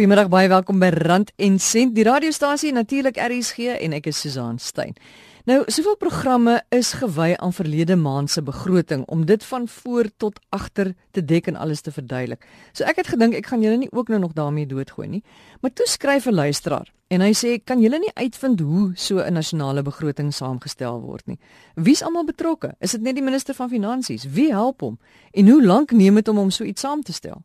Goeiemiddag, baie welkom by Rand en Sent, die radiostasie natuurlik RSG en ek is Susan Stein. Nou, soveel programme is gewy aan verlede maand se begroting om dit van voor tot agter te dek en alles te verduidelik. So ek het gedink ek gaan julle nie ook nou nog daarmee doodgooi nie. Maar toe skryf 'n luisteraar en hy sê, "Kan julle nie uitvind hoe so 'n nasionale begroting saamgestel word nie? Wie's almal betrokke? Is dit net die minister van finansies? Wie help hom? En hoe lank neem dit om om so iets saam te stel?"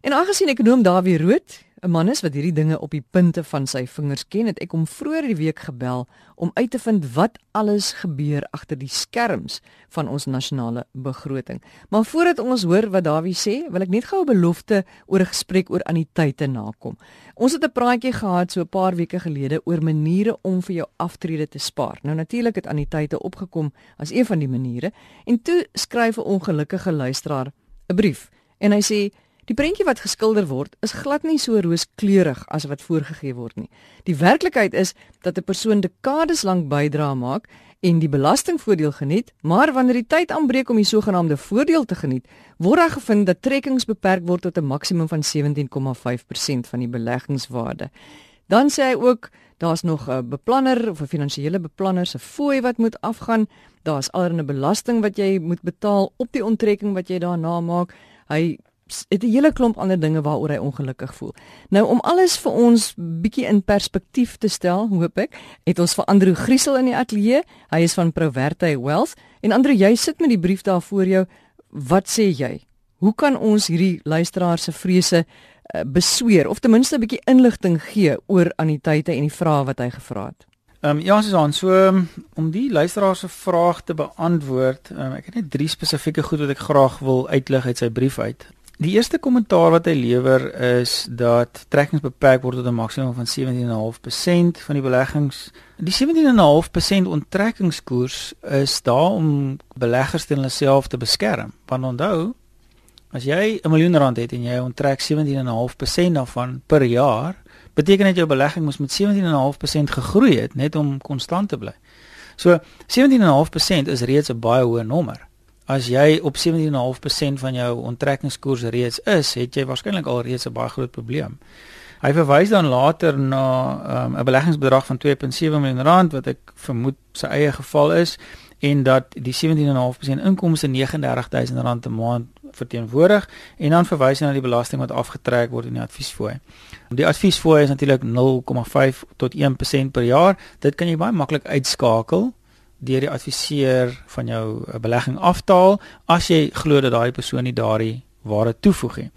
En aangesien ekonom Dawie Rood 'n man is wat hierdie dinge op die punte van sy vingers ken, het ek hom vroeër die week gebel om uit te vind wat alles gebeur agter die skerms van ons nasionale begroting. Maar voordat ons hoor wat Dawie sê, wil ek net gou 'n belofte oor 'n gesprek oor anniteite nakom. Ons het 'n praatjie gehad so 'n paar weke gelede oor maniere om vir jou aftrede te spaar. Nou natuurlik het anniteite opgekom as een van die maniere en toe skryf 'n ongelukkige luisteraar 'n brief en hy sê Die prentjie wat geskilder word is glad nie so rooskleurig as wat voorgegee word nie. Die werklikheid is dat 'n persoon dekades lank bydra maak en die belastingvoordeel geniet, maar wanneer die tyd aanbreek om die sogenaamde voordeel te geniet, word daar gevind dat trekkings beperk word tot 'n maksimum van 17,5% van die beleggingswaarde. Dan sê hy ook daar's nog 'n beplanner of 'n finansiële beplanner se fooi wat moet afgaan. Daar's alreeds 'n belasting wat jy moet betaal op die onttrekking wat jy daarna maak. Hy het 'n hele klomp ander dinge waaroor hy ongelukkig voel. Nou om alles vir ons bietjie in perspektief te stel, hoop ek, het ons vir Andrew Griesel in die ateljee. Hy is van Proverte Wealth en Andrew, jy sit met die brief daar voor jou. Wat sê jy? Hoe kan ons hierdie luisteraar se vrese uh, besweer of ten minste 'n bietjie inligting gee oor anniteite en die vrae wat hy gevra het? Ehm um, ja, Susan, so um, om die luisteraar se vraag te beantwoord, um, ek het net drie spesifieke goed wat ek graag wil uitlig uit sy brief uit. Die eerste kommentaar wat hy lewer is dat trekkings beperk word tot 'n maksimum van 17.5% van die beleggings. Die 17.5% onttrekkingskoers is daar om beleggers teen hulle self te beskerm. Want onthou, as jy 'n miljoen rand het en jy onttrek 17.5% daarvan per jaar, beteken dit jou belegging moet met 17.5% gegroei het net om konstant te bly. So 17.5% is reeds 'n baie hoë nommer as jy op 17.5% van jou onttrekkingskoers reeds is, het jy waarskynlik al reeds 'n baie groot probleem. Hy verwys dan later na 'n um, beleggingsbedrag van 2.7 miljoen rand wat ek vermoed sy eie geval is en dat die 17.5% inkomste 39000 rand 'n maand verteenwoordig en dan verwys hy na die belasting wat afgetrek word in die adviesfooi. Die adviesfooi is natuurlik 0.5 tot 1% per jaar. Dit kan jy baie maklik uitskakel deur die adviseur van jou eh, belegging aftaal as jy glo dat daai persoon nie daardie ware toevoeg nie.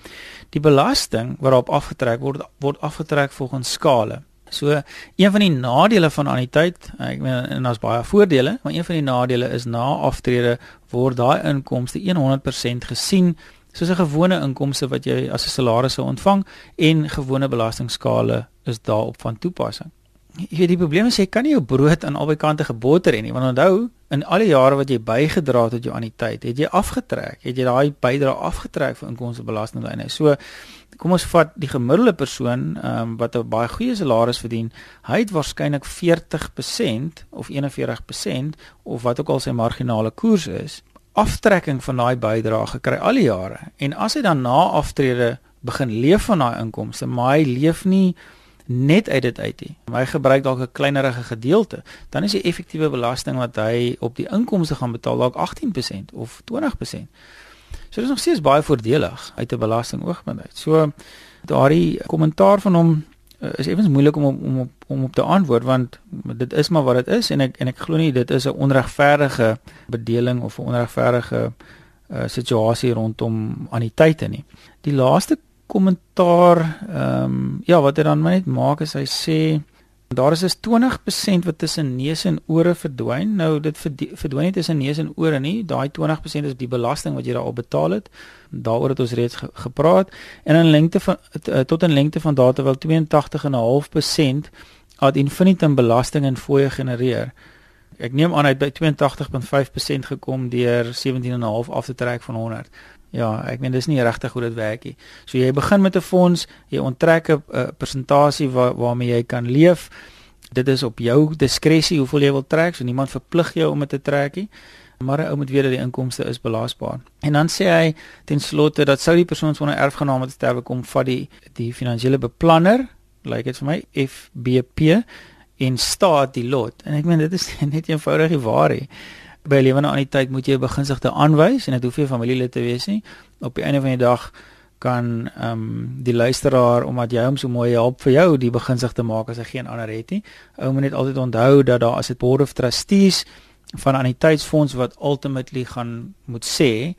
Die belasting waarop afgetrek word word afgetrek volgens skale. So een van die nadele van anniteit, ek meen en daar's baie voordele, maar een van die nadele is na aftrede word daai inkomste 100% gesien soos 'n gewone inkomste wat jy as 'n salaris sou ontvang en gewone belastingskale is daarop van toepassing jy weet die probleem is jy kan nie jou brood aan albei kante geboter hê nie want onthou in al die jare wat jy bygedra het tot jou anniteit het jy afgetrek het jy daai bydrae afgetrek vir inkomstebelasting dan so kom ons vat die gemiddelde persoon um, wat 'n baie goeie salaris verdien. Hy het waarskynlik 40% of 41% of wat ook al sy marginale koers is aftrekking van daai bydrae gekry al die jare. En as hy dan na aftrede begin leef van daai inkomste maar hy leef nie net uit dit uit nie. Hy gebruik dalk 'n kleinerige gedeelte, dan is die effektiewe belasting wat hy op die inkomste gaan betaal dalk 18% of 20%. So dit is nog steeds baie voordelig uit 'n belastingoogpunt uit. So daardie kommentaar van hom uh, is effens moeilik om om op om op te antwoord want dit is maar wat dit is en ek en ek glo nie dit is 'n onregverdige bedeling of 'n onregverdige uh, situasie rondom anniteite nie. Die laaste kommentaar ehm um, ja wat hy dan net maak is hy sê daar is 'n 20% wat tussen neus en ore verdwyn. Nou dit verdwyn nie tussen neus en ore nie. Daai 20% is die belasting wat jy daarop betaal het. Daaroor het ons reeds ge gepraat en in lengte van eh, tot in lengte van data wel 82.5% ad infinitum belasting en fooie genereer. Ek neem aan hy het by 82.5% gekom deur 17.5 af te trek van 100. Ja, ek meen dis nie regtig hoe dit werk nie. So jy begin met 'n fonds, jy onttrek 'n persentasie waar, waarmee jy kan leef. Dit is op jou diskresie hoeveel jy wil trek, so niemand verplig jou om dit te trek nie. maar 'n ou moet weet dat die inkomste is belasbaar. En dan sê hy ten slotte dat sou die persoon sonder erfgename te sterwe kom, vat die die finansiële beplanner, lyk like dit vir my FBP en staat die lot. En ek meen dit is net eenvoudig die waarheid. By lewende anniteit moet jy 'n beginsigte aanwys en dit hoef nie familielid te wees nie. Op die einde van die dag kan ehm um, die luisteraar omdat jy hom so mooi help vir jou die beginsigte maak as hy geen ander het nie. Ou moet net altyd onthou dat daar as 'n board of trustees van anniteitsfonds wat ultimately gaan moet sê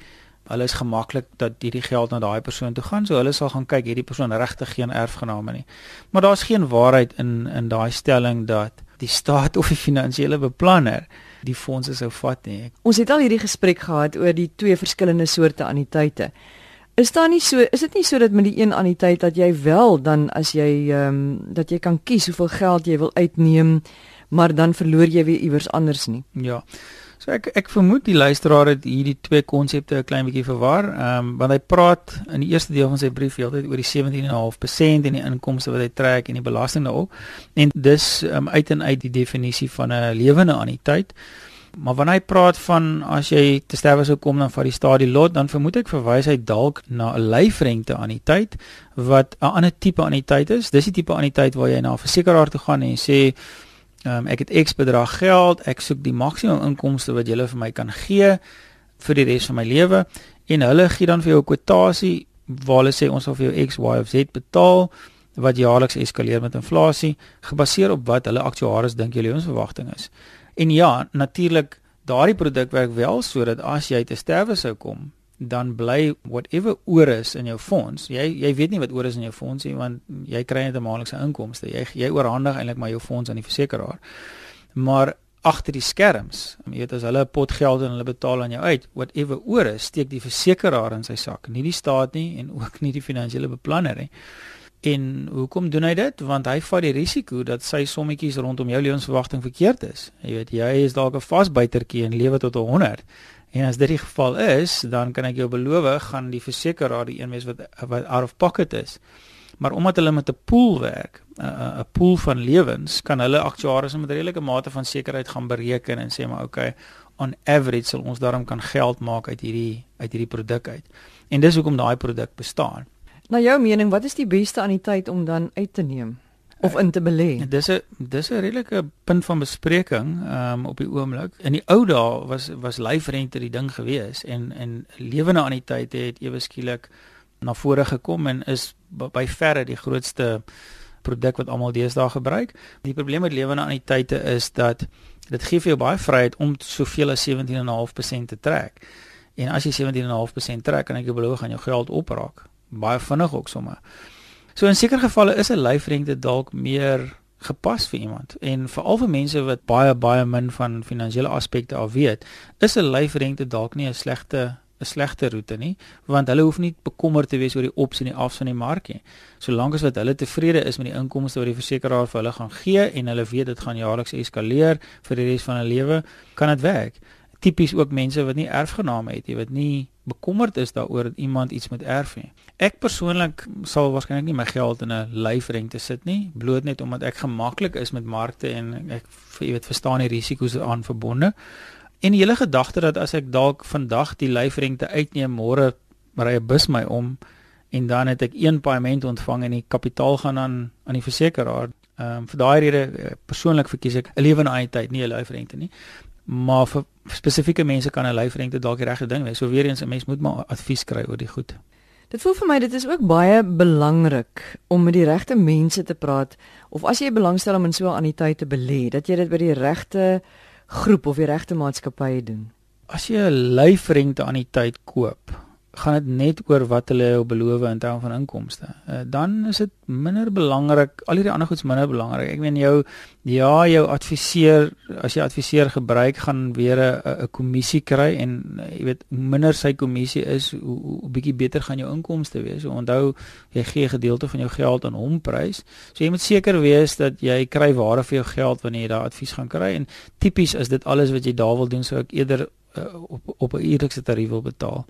hulle is gemaklik dat hierdie geld na daai persoon toe gaan. So hulle sal gaan kyk hierdie persoon regtig geen erfgename nie. Maar daar's geen waarheid in in daai stelling dat die staat of die finansiële beplanner die fondse sou vat nie. Ons het al hierdie gesprek gehad oor die twee verskillende soorte anniteite. Is daar nie so is dit nie so dat met die een anniteit dat jy wel dan as jy ehm um, dat jy kan kies hoeveel geld jy wil uitneem, maar dan verloor jy weer iewers anders nie. Ja. So ek ek vermoed die luisteraar het hierdie twee konsepte 'n klein bietjie verwar. Ehm um, want hy praat in die eerste deel van sy brief heeltyd oor die 17.5% en die inkomste wat hy trek en die belasting daarop. En dis um, uit en uit die definisie van 'n lewende anniteit. Maar wanneer hy praat van as jy te sterwe sou kom dan van die stadie lot, dan vermoed ek verwys hy dalk na 'n lyfrente anniteit wat 'n ander tipe anniteit is. Dis die tipe anniteit waar jy na 'n versekeraar toe gaan en sê Um, ek het X bedrag geld, ek soek die maksimum inkomste wat julle vir my kan gee vir die res van my lewe en hulle gee dan vir jou 'n kwotasie waar hulle sê ons sal vir jou X, Y of Z betaal wat jaarliks eskaleer met inflasie gebaseer op wat hulle aktuaries dink jou lewensverwagting is. En ja, natuurlik daardie produk werk wel sodat as jy te sterwe sou kom, dan bly whatever oor is in jou fonds. Jy jy weet nie wat oor is in jou fonds nie want jy kry net 'n maandelikse inkomste. Jy jy oorhandig eintlik maar jou fonds aan die versekeraar. Maar agter die skerms, jy weet as hulle 'n pot geld en hulle betaal aan jou uit, whatever oor is, steek die versekeraar in sy sak, nie die staat nie en ook nie die finansiële beplanner nie. En hoekom doen hy dit? Want hy vat die risiko dat sy sommetjies rondom jou lewensverwagting verkeerd is. Jy weet, jy is dalk 'n vasbuitertjie en lewe tot 100 En as dit die geval is, dan kan ek jou beloof, gaan die versekeraar die een wees wat wat out of pocket is. Maar omdat hulle met 'n pool werk, 'n pool van lewens, kan hulle aktuaries met 'n redelike mate van sekerheid gaan bereken en sê maar okay, on average sal ons daarom kan geld maak uit hierdie uit hierdie produk uit. En dis hoekom daai produk bestaan. Na jou mening, wat is die beste aan die tyd om dan uit te neem? Of in te belê. Dis 'n dis 'n redelike punt van bespreking um, op die oomblik. In die ou dae was was lyfrente die ding gewees en en lewende anniteite het ewe skielik na vore gekom en is by verre die grootste produk wat almal deesdae gebruik. Die probleem met lewende anniteite is dat dit gee vir jou baie vryheid om soveel as 17.5% te trek. En as jy 17.5% trek, kan ek jou beloof gaan jou geld opraak. Baie vinnig ook sommer. So in sekere gevalle is 'n lyfrente dalk meer gepas vir iemand en veral vir mense wat baie baie min van finansiële aspekte af weet, is 'n lyfrente dalk nie 'n slegte 'n slegte roete nie, want hulle hoef nie bekommerd te wees oor die ops en die afs van die mark nie. Solank as wat hulle tevrede is met die inkomste wat die versekeraar vir hulle gaan gee en hulle weet dit gaan jaarliks eskaleer vir die res van hulle lewe, kan dit werk. Tipies ook mense wat nie erfgename het nie, wat nie bekommerd is daaroor dat iemand iets moet erf nie. Ek persoonlik sal waarskynlik nie my geld in 'n lyfrente sit nie, bloot net omdat ek gemaklik is met markte en ek jy weet verstaan die risiko's aan verbonde. En die hele gedagte dat as ek dalk vandag die lyfrente uitneem, môre ry 'n bus my om en dan het ek een paaiement ontvang en die kapitaal gaan aan aan die versekeraar. Ehm um, vir daai rede eh, persoonlik verkies ek 'n lewe in eie tyd, nie 'n lyfrente nie maar vir spesifieke mense kan 'n lyfrente dalk die regte ding wees. So weer eens 'n mens moet maar advies kry oor die goed. Dit voel vir my dit is ook baie belangrik om met die regte mense te praat of as jy belangstel om in so 'n anniteit te belê, dat jy dit by die regte groep of die regte maatskappye doen. As jy 'n lyfrente anniteit koop, gaan dit net oor wat hulle jou beloof in terme van inkomste. Uh, dan is dit minder belangrik, al hierdie ander goeds minder belangrik. Ek meen jou ja, jou adviseur, as jy adviseur gebruik, gaan weer 'n kommissie kry en uh, jy weet minder sy kommissie is, hoe, hoe bietjie beter gaan jou inkomste wees. So onthou, jy gee 'n gedeelte van jou geld aan hom prys. So jy moet seker wees dat jy kry ware vir jou geld wanneer jy daai advies gaan kry en tipies is dit alles wat jy daar wil doen, so ek eerder uh, op op 'n eerlikse tarief wil betaal.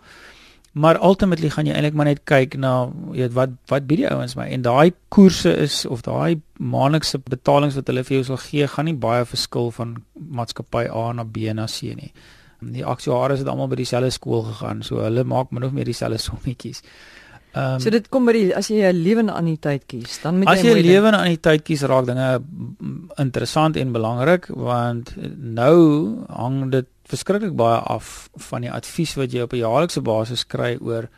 Maar ultimately gaan jy eintlik maar net kyk na weet wat wat bied die ouens my en daai koerse is of daai maandelikse betalings wat hulle vir jou sal gee gaan nie baie verskil van maatskappy A na B na C nie. Die aktuaries het almal by dieselfde skool gegaan, so hulle maak min of meer dieselfde sommetjies. Ehm um, So dit kom by die as jy 'n lewende anniteit kies, dan moet jy As jy 'n lewende anniteit kies, raak dinge interessant en belangrik want nou hang dit verskriklik baie af van die advies wat jy op 'n jaarlikse basis kry oor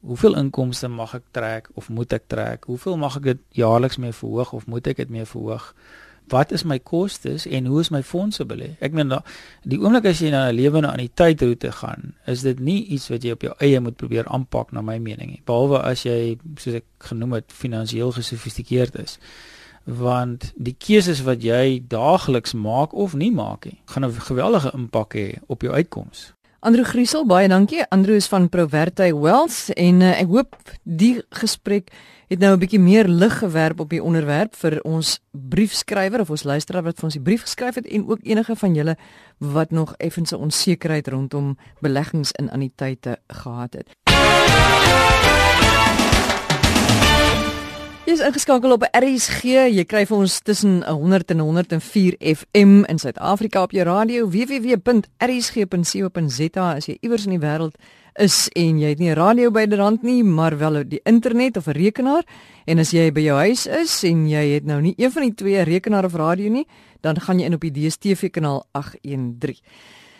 hoeveel inkomste mag ek trek of moet ek trek? Hoeveel mag ek dit jaarliks mee verhoog of moet ek dit mee verhoog? wat is my kostes en hoe is my fondse belê? Ek meen die oomblik as jy na 'n lewende anniteit roete gaan, is dit nie iets wat jy op jou eie moet probeer aanpak na my mening nie. Behalwe as jy soos ek genoem het finansiëel gesofistikeerd is. Want die keuses wat jy daagliks maak of nie maak nie, gaan 'n geweldige impak hê op jou uitkoms. Andrew Griesel, baie dankie. Andrew is van Proverte Wealth en uh, ek hoop die gesprek het nou 'n bietjie meer lig gewerp op die onderwerp vir ons briefskrywer of ons luisteraar wat vir ons die brief geskryf het en ook enige van julle wat nog effense onsekerheid rondom beleggings in anniteite gehad het. Jy is ingeskakel op RSG. Jy kry vir ons tussen 100 en 104 FM in Suid-Afrika op jou radio www.rsg.co.za as jy iewers in die wêreld is en jy het nie 'n radio byderhand nie, maar wel die internet of 'n rekenaar en as jy by jou huis is en jy het nou nie een van die twee rekenaar of radio nie, dan gaan jy in op die DStv kanaal 813.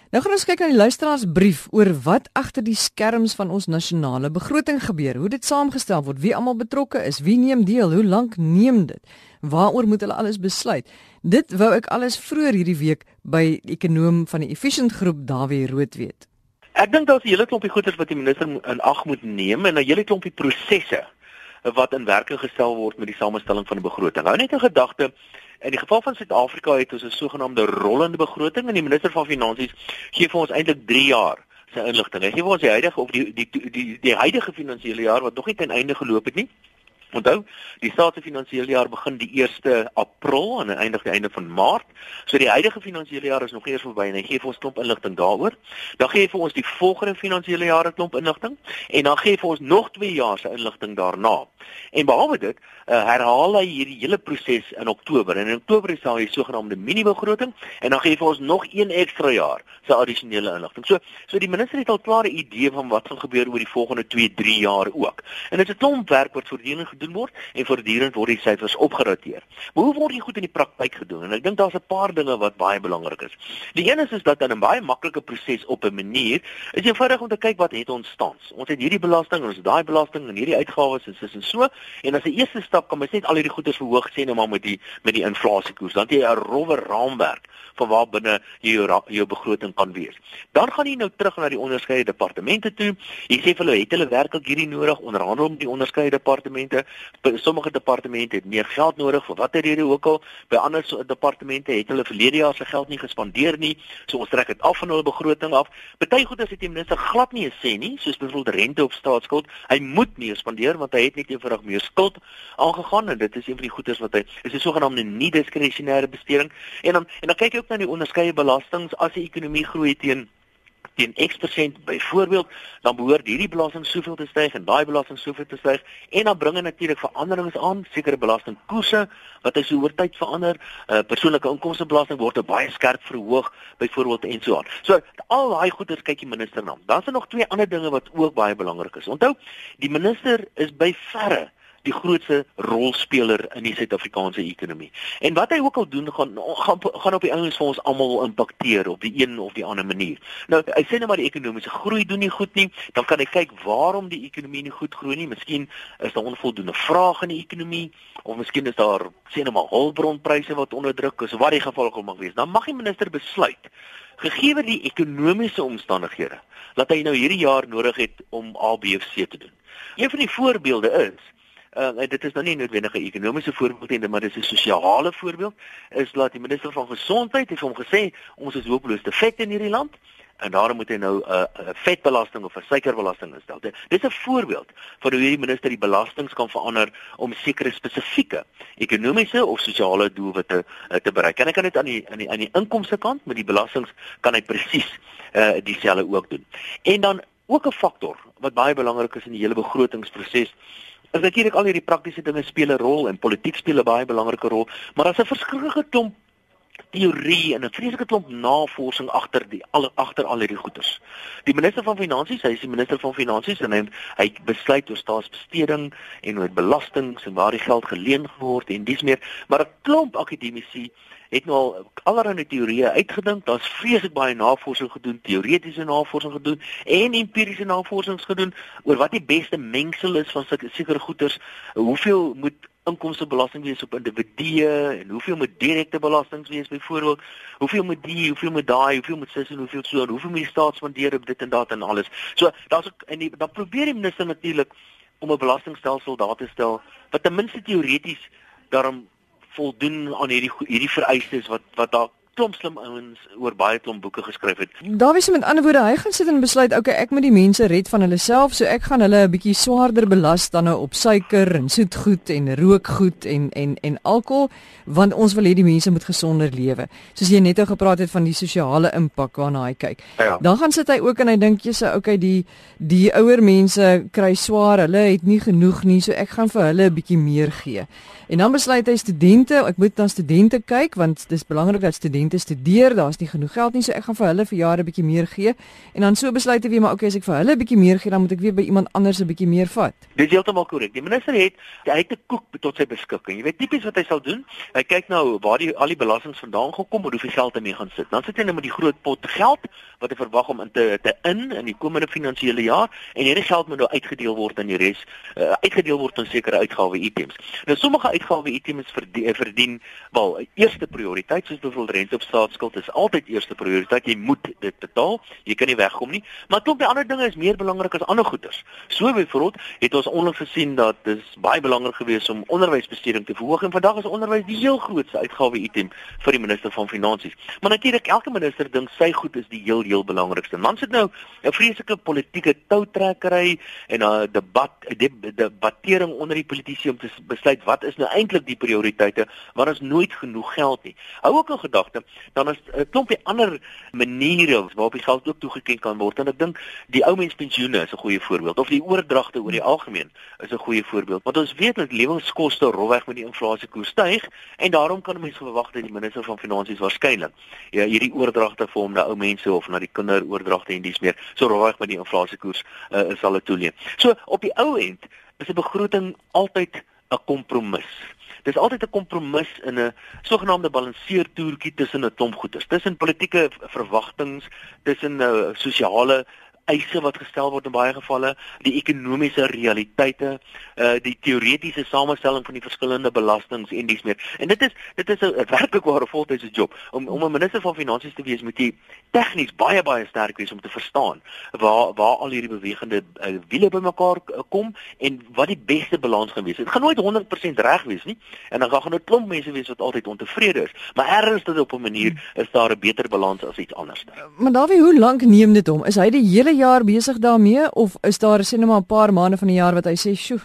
Nou gaan ons kyk na die luisteraarsbrief oor wat agter die skerms van ons nasionale begroting gebeur. Hoe dit saamgestel word, wie almal betrokke is, wie neem deel, hoe lank neem dit? Waaroor moet hulle alles besluit? Dit wou ek alles vroeër hierdie week by die ekonom van die Efficient Groep Dawie Rood weet. Ek dink daar's 'n hele klompie goeders wat die minister in ag moet neem en 'n hele klompie prosesse wat in werking gestel word met die samestelling van 'n begroting. Hou net 'n gedagte In die geval van Suid-Afrika het ons 'n sogenaamde rollende begroting en die minister van finansies gee vir ons eintlik 3 jaar se inligting. Hy gee vir ons die huidige of die die die die, die huidige finansiële jaar wat nog nie ten einde geloop het nie. Onthou, die staatse finansiële jaar begin die 1 April en eindig die einde van Maart. So die huidige finansiële jaar is nog eers verby en hy gee vir ons klomp inligting daaroor. Dan gee hy vir ons die volgende finansiële jaar 'n klomp inligting en dan gee hy vir ons nog 2 jaar se inligting daarna. En behalwe dit, uh, herhaal hy hierdie hele proses in Oktober. En in Oktober is daar die sogenaamde mini-begroting en dan gee hy vir ons nog een ekstra jaar se addisionele inligting. So, so die minister het al klaar 'n idee van wat gaan gebeur oor die volgende 2, 3 jaar ook. En dit is 'n klomp werk wat voortdurend gedoen word en voortdurend word die syfers opgerateer. Maar hoe word dit goed in die praktyk gedoen? En ek dink daar's 'n paar dinge wat baie belangrik is. Die een is is dat in 'n baie maklike proses op 'n manier is eenvoudig om te kyk wat het ons tans. Ons het hierdie belasting, ons het daai belasting en hierdie uitgawes en sis en so. En as 'n eerste stap kan mens net al hierdie goederes verhoog sê nou maar met die met die inflasiekoers. Dan het jy 'n rowwe raamwerk van waar binne jy jou jou begroting kan wees. Dan gaan jy nou terug na die onderskeie departemente toe. Jy sê vir hulle het hulle werklik hierdie nodig onderhandel met die onderskeie departemente sommige departemente het meer geld nodig vir watter rede ook al. By ander departemente het hulle verlede jaar se geld nie gespandeer nie. So ons trek dit af van hulle begroting af. Party goed as die minister glad nie sê nie, soos byvoorbeeld rente op staatsskuld. Hy moet nie spandeer want hy het net eenvoudig meer skuld aangegaan en dit is een van die goederes wat hy is 'n sogenaamde nie diskresionêre besteding. En dan en dan kyk jy ook na die onderskeie belastings as die ekonomie groei teen teen X% byvoorbeeld, dan behoort hierdie belasting soveel te styg en daai belasting soveel te styg en dan bring dit natuurlik veranderings aan, sekere belastingkoerse wat as oor tyd verander, uh, persoonlike inkomstebelasting word baie skerp verhoog byvoorbeeld en so aan. So al daai goeders kyk die minister na. Dan is daar nog twee ander dinge wat ook baie belangrik is. Onthou, die minister is by verre die grootste rolspeler in die Suid-Afrikaanse ekonomie. En wat hy ook al doen gaan gaan gaan op die ouens vir ons almal impakteer op die een of die ander manier. Nou, hy sê net maar die ekonomiese groei doen nie goed nie, dan kan hy kyk waarom die ekonomie nie goed groei nie. Miskien is daar onvoldoende vraag in die ekonomie of miskien is daar sê net maar hulpbronpryse wat onderdruk is, wat die geval ook al mag wees. Dan mag die minister besluit gegee die ekonomiese omstandighede dat hy nou hierdie jaar nodig het om A, B of C te doen. Een van die voorbeelde is uh, dit is nou nie noodwendig 'n ekonomiese voorbeeld nie, maar dit is 'n sosiale voorbeeld, is dat die minister van gesondheid het hom gesê ons is hopeloos te vet in hierdie land en daarom moet hy nou 'n uh, vetbelasting of 'n suikerbelasting instel. Dit is 'n voorbeeld van hoe die minister die belastings kan verander om sekere spesifieke ekonomiese of sosiale doelwitte uh, te bereik. En hy kan dit aan die aan die aan die inkomste kant met die belastings kan hy presies uh, dieselfde ook doen. En dan ook 'n faktor wat baie belangrik is in die hele begrotingsproses is natuurlik al hierdie praktiese dinge speel 'n rol en politiek speel 'n baie belangrike rol, maar daar's 'n verskriklike klomp teorie en 'n vreeslike klomp navorsing agter die al agter al hierdie goeders. Die minister van finansies, hy is die minister van finansies en hy hy besluit oor staatsbesteding en oor belastings en waar die geld geleen word en dis meer, maar 'n klomp akademici het nou al allerlei teorieë uitgedink. Daar's vreeslik baie navorsing gedoen, teoretiese navorsing gedoen en empiriese navorsing gedoen oor wat die beste mengsel is van sekere goederes. Hoeveel moet inkomstebelasting wees op individue en hoeveel moet direkte belasting wees byvoorbeeld? Hoeveel moet die, hoeveel moet daai, hoeveel moet sis en hoeveel so en hoeveel moet die staat spandeer op dit en dat en alles. So daar's ook en die, dan probeer die minister natuurlik om 'n belastingstelsel daar te stel wat ten minste teoreties daarom voldoen aan hierdie hierdie vereistes wat wat daar klomp slim ouens oor baie klomp boeke geskryf het. Dawie se met ander woorde, hy gaan sit en besluit, okay, ek moet die mense red van hulle self, so ek gaan hulle 'n bietjie swaarder belas dan nou op suiker en soetgoed en rookgoed en en en alkohol, want ons wil hê die mense moet gesonder lewe. Soos jy net nou gepraat het van die sosiale impak waarna hy kyk. Ja. Dan gaan sit hy ook en hy dink jy sê, okay, die die ouer mense kry swaar, hulle het nie genoeg nie, so ek gaan vir hulle 'n bietjie meer gee. En dan besluit hy studente, ek moet na studente kyk want dis belangrik dat studente studente studeer, daar's nie genoeg geld nie, so ek gaan vir hulle vir jare 'n bietjie meer gee. En dan so besluit hy weer maar okay, as ek vir hulle 'n bietjie meer gee, dan moet ek weer by iemand anders 'n bietjie meer vat. Dis heeltemal korrek. Die minister het hy het 'n koek tot sy beskikking. Jy weet tipies wat hy sal doen. Hy kyk nou waar die al die belastings vandaan gekom en hoeveel geld hy mee gaan sit. Dan sit hy net met die groot pot geld wat hy verwag om in te te in in die komende finansiële jaar en hierdie geld moet nou uitgedeel word aan die res uh, uitgedeel word aan sekere uitgawe items. Nou sommige uitgawe items verdien, verdien wel eerste prioriteit soos byvoorbeeld rente op staatsskuld is altyd eerste prioriteit. Jy moet dit betaal. Jy kan nie wegkom nie. Maar klop die ander dinge is meer belangrik as ander goederes. So byvoorbeeld het ons onlangs gesien dat dit baie belangrik gewees om onderwysbesteding te verhoog en vandag is onderwys die heel grootste uitgawe item vir die minister van finansies. Maar natuurlik elke minister dink sy goed is die heel heel belangrikste. Man sit nou 'n vreeslike politieke toutrekkery en 'n debat 'n debattering onder die politici om te besluit wat is nou eintlik die prioriteite, maar ons nooit genoeg geld nie. Hou ook 'n gedagte dan is 'n klompie ander maniere waarop die geld ook toegeken kan word. En ek dink die ou mens pensioene is 'n goeie voorbeeld of die oordragte oor die algemeen is 'n goeie voorbeeld. Want ons weet dat lewenskoste rofweg met die inflasiekoers styg en daarom kan mense verwag dat die minister van finansies waarskynlik ja hierdie oordragte vir hom na ou mense of na die kinderoordragte en dies meer so rofweg met die inflasiekoers uh, sal dit toeneem. So op die ou end is 'n begroting altyd 'n kompromis dis altyd 'n kompromis in 'n sogenaamde balanseertoertjie tussen 'n klomp goeders, tussen politieke verwagtinge, tussen 'n uh, sosiale eise wat gestel word in baie gevalle, die ekonomiese realiteite, uh die teoretiese samestelling van die verskillende belastings en dies meer. En dit is dit is 'n werklik ware voltydse job. Om om 'n minister van finansies te wees, moet jy tegnies baie baie sterk wees om te verstaan waar waar al hierdie bewegende uh, wiele bymekaar uh, kom en wat die beste balans gaan wees. Dit gaan nooit 100% reg wees nie. En dan gaan gaan 'n klomp mense wees wat altyd ontevrede is. Maar ergens dit op 'n manier is daar 'n beter balans as iets anders. Maar Dawie, hoe lank neem dit hom? Is hy die hele jaar besig daarmee of is daar sien nou maar 'n paar maande van die jaar wat hy sê, "Sjoe,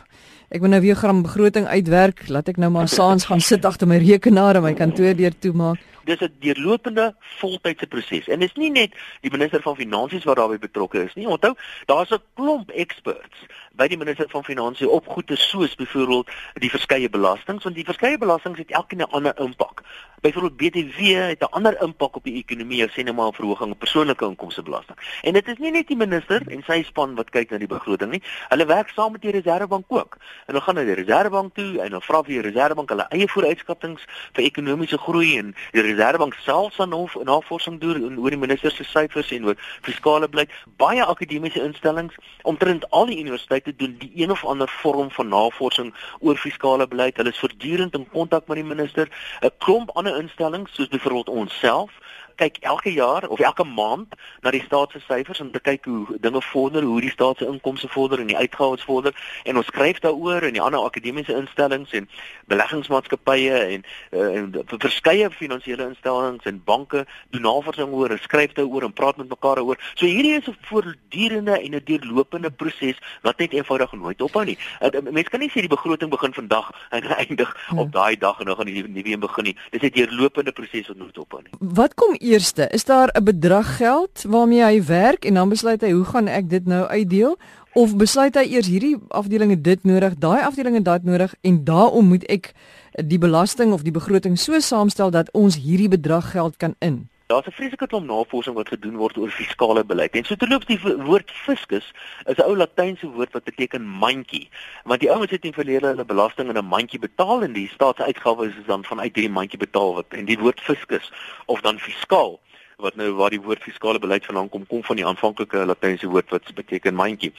ek moet nou weer gram begroting uitwerk, laat ek nou maar saans gaan sit agter my rekenaar en my kantoor deur toemaak." dis 'n deurlopende voltydse proses. En dis nie net die minister van finansies wat daarbey betrokke is nie. Onthou, daar's 'n klomp experts by die minister van finansies op goede soos byvoorbeeld die verskeie belastings, want die verskeie belastings het elkeen 'n ander impak. Byvoorbeeld BTW het 'n ander impak op die ekonomie, as net maar 'n verhoging op persoonlike inkomstebelasting. En dit is nie net die minister en sy span wat kyk na die begroting nie. Hulle werk saam met die Reserwebank ook. En hulle gaan na die Reserwebank toe en hulle vra vir die Reserwebank hulle eie vooruitskattinge vir ekonomiese groei en die Reservebank self sal nou navorsing doen oor die minister se syfers en oor fiskale beleid. Baie akademiese instellings omtrent al die universiteite doen die een of ander vorm van navorsing oor fiskale beleid. Hulle is voortdurend in kontak met die minister. 'n Klomp ander instellings soos byvoorbeeld onsself kyk elke jaar of elke maand na die staat se syfers om te kyk hoe dinge vorder, hoe die staat se inkomste vorder en die uitgawes vorder en ons skryf daaroor in die ander akademiese instellings en beleggingsmaatskappye en, uh, en verskeie finansiële instellings en banke doen navorsing oor skryf daaroor en praat met mekaar daaroor. So hierdie is 'n voortdurende en 'n deurlopende proses wat net eenvoudig nooit ophou nie. Uh, Mense kan nie sê die begroting begin vandag en eindig op daai dag en dan gaan die nuwe een begin nie. Dis 'n deurlopende proses wat nooit ophou nie. Wat kom eerste, is daar 'n bedrag geld waarmee hy werk en dan besluit hy hoe gaan ek dit nou uitdeel of besluit hy eers hierdie afdelinge dit nodig, daai afdelinge dat nodig en daarom moet ek die belasting of die begroting so saamstel dat ons hierdie bedrag geld kan in? Daar's 'n vreeslike klomp navorsing wat gedoen word oor fiskale beleid. En so terloops die woord fiskus is 'n ou latynse woord wat beteken mandjie. Want die ouens het in verlede hulle belasting in 'n mandjie betaal en die staatsuitgawes is dan vanuit hierdie mandjie betaal wat en die woord fiskus of dan fiskaal wat nou waar die woord fiskale beleid vandaan kom kom van die aanvanklike latynse woord wat beteken mandjie.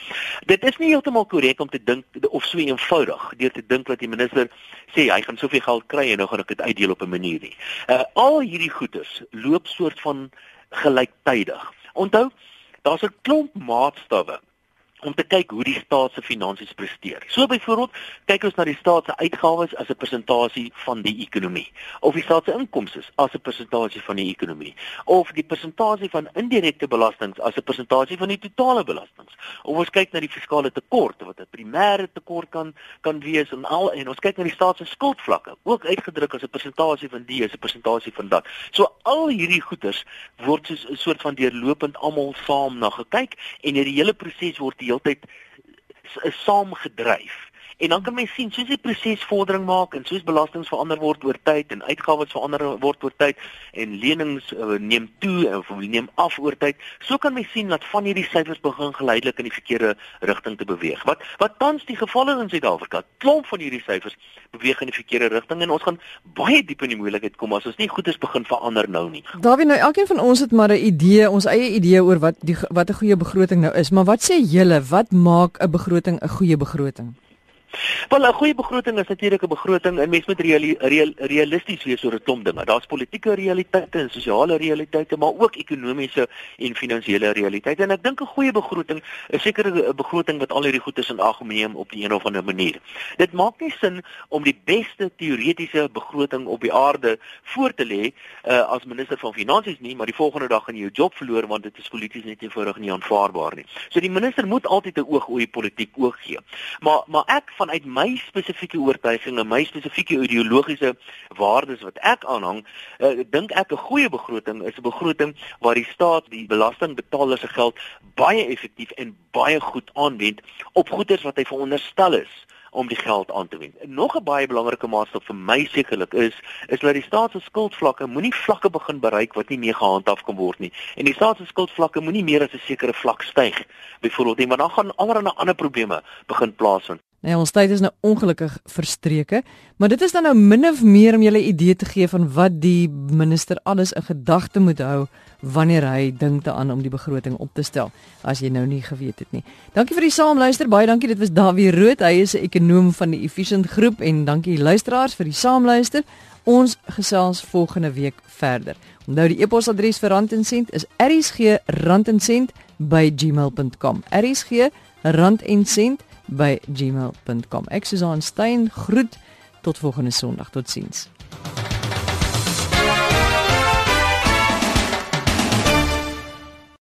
Dit is nie heeltemal korrek om te dink of so eenvoudig deur te dink dat die minister sê hy gaan soveel geld kry en nou gaan ek dit uitdeel op 'n manier nie. Uh al hierdie goederes loop soort van gelyktydig. Onthou, daar's 'n klomp maatstawwe om te kyk hoe die staat se finansies presteer. So byvoorbeeld, kyk ons na die staat se uitgawes as 'n persentasie van die ekonomie, of die staat se inkomste as 'n persentasie van die ekonomie, of die persentasie van indirekte belastings as 'n persentasie van die totale belastings. Of ons kyk na die fiskale tekort wat 'n primêre tekort kan kan wees en al en ons kyk na die staat se skuldvlakke, ook uitgedruk as 'n persentasie van die as 'n persentasie van dat. So al hierdie goeders word soos 'n soort van deurlopend almal saam na gekyk en hierdie hele proses word die heeltyd saamgedryf. En dan kan mens sien soos die proses vordering maak en soos belastings verander word oor tyd en uitgawes verander word oor tyd en lenings uh, neem toe of neem af oor tyd, so kan mens sien dat van hierdie syfers begin geleidelik in die verkeerde rigting te beweeg. Wat wat tans die geval is in Suid-Afrika, klomp van hierdie syfers beweeg in die verkeerde rigting en ons gaan baie diep in die moeilikheid kom as ons nie goeders begin verander nou nie. Daarby nou elkeen van ons het maar 'n idee, ons eie idee oor wat die wat 'n goeie begroting nou is, maar wat sê julle, wat maak 'n begroting 'n goeie begroting? Wel 'n goeie begroting is natuurlik 'n begroting en mens moet reali real, realisties wees oor 'n klomp dinge. Daar's politieke realiteite en sosiale realiteite, maar ook ekonomiese en finansiële realiteite. En ek dink 'n goeie begroting is seker 'n begroting wat al hierdie goedes in ag neem op die een of ander manier. Dit maak nie sin om die beste teoretiese begroting op die aarde voor te lê uh, as minister van finansies nie, maar die volgende dag gaan jy jou job verloor want dit is polities net eenvoudig nie aanvaarbaar nie. So die minister moet altyd 'n oog oor die politiek oog gee. Maar maar ek vanuit my spesifieke oortuiging en my spesifieke ideologiese waardes wat ek aanhang, uh, dink ek 'n goeie begroting is 'n begroting waar die staat die belastingbetalers se geld baie effektief en baie goed aanwend op goederes wat hy veronderstel is om die geld aan te wend. Nog 'n baie belangrike maatstaf vir my sekerlik is is dat die staat se skuldvlakke moenie vlakke begin bereik wat nie meer gehandhaaf kan word nie. En die staat se skuldvlakke moenie meer as 'n sekere vlak styg byvoorbeeld nie, want dan gaan allerlei ander probleme begin plaasvind. Nee, ons tyd is nou ongelukkig verstreke, maar dit is dan nou min of meer om julle idee te gee van wat die minister alles in gedagte moet hou wanneer hy dink daaraan om die begroting op te stel, as jy nou nie geweet het nie. Dankie vir die saamluister, baie dankie. Dit was Dawie Rood, hy is 'n ekonom van die Efficient Groep en dankie luisteraars vir die saamluister. Ons gesels volgende week verder. Onthou die e-posadres vir Rand en Sent is rsg@randencent@gmail.com. rsg@randencent by gmail.com. Ek Susan Stein groet tot volgende Sondag. Totsiens.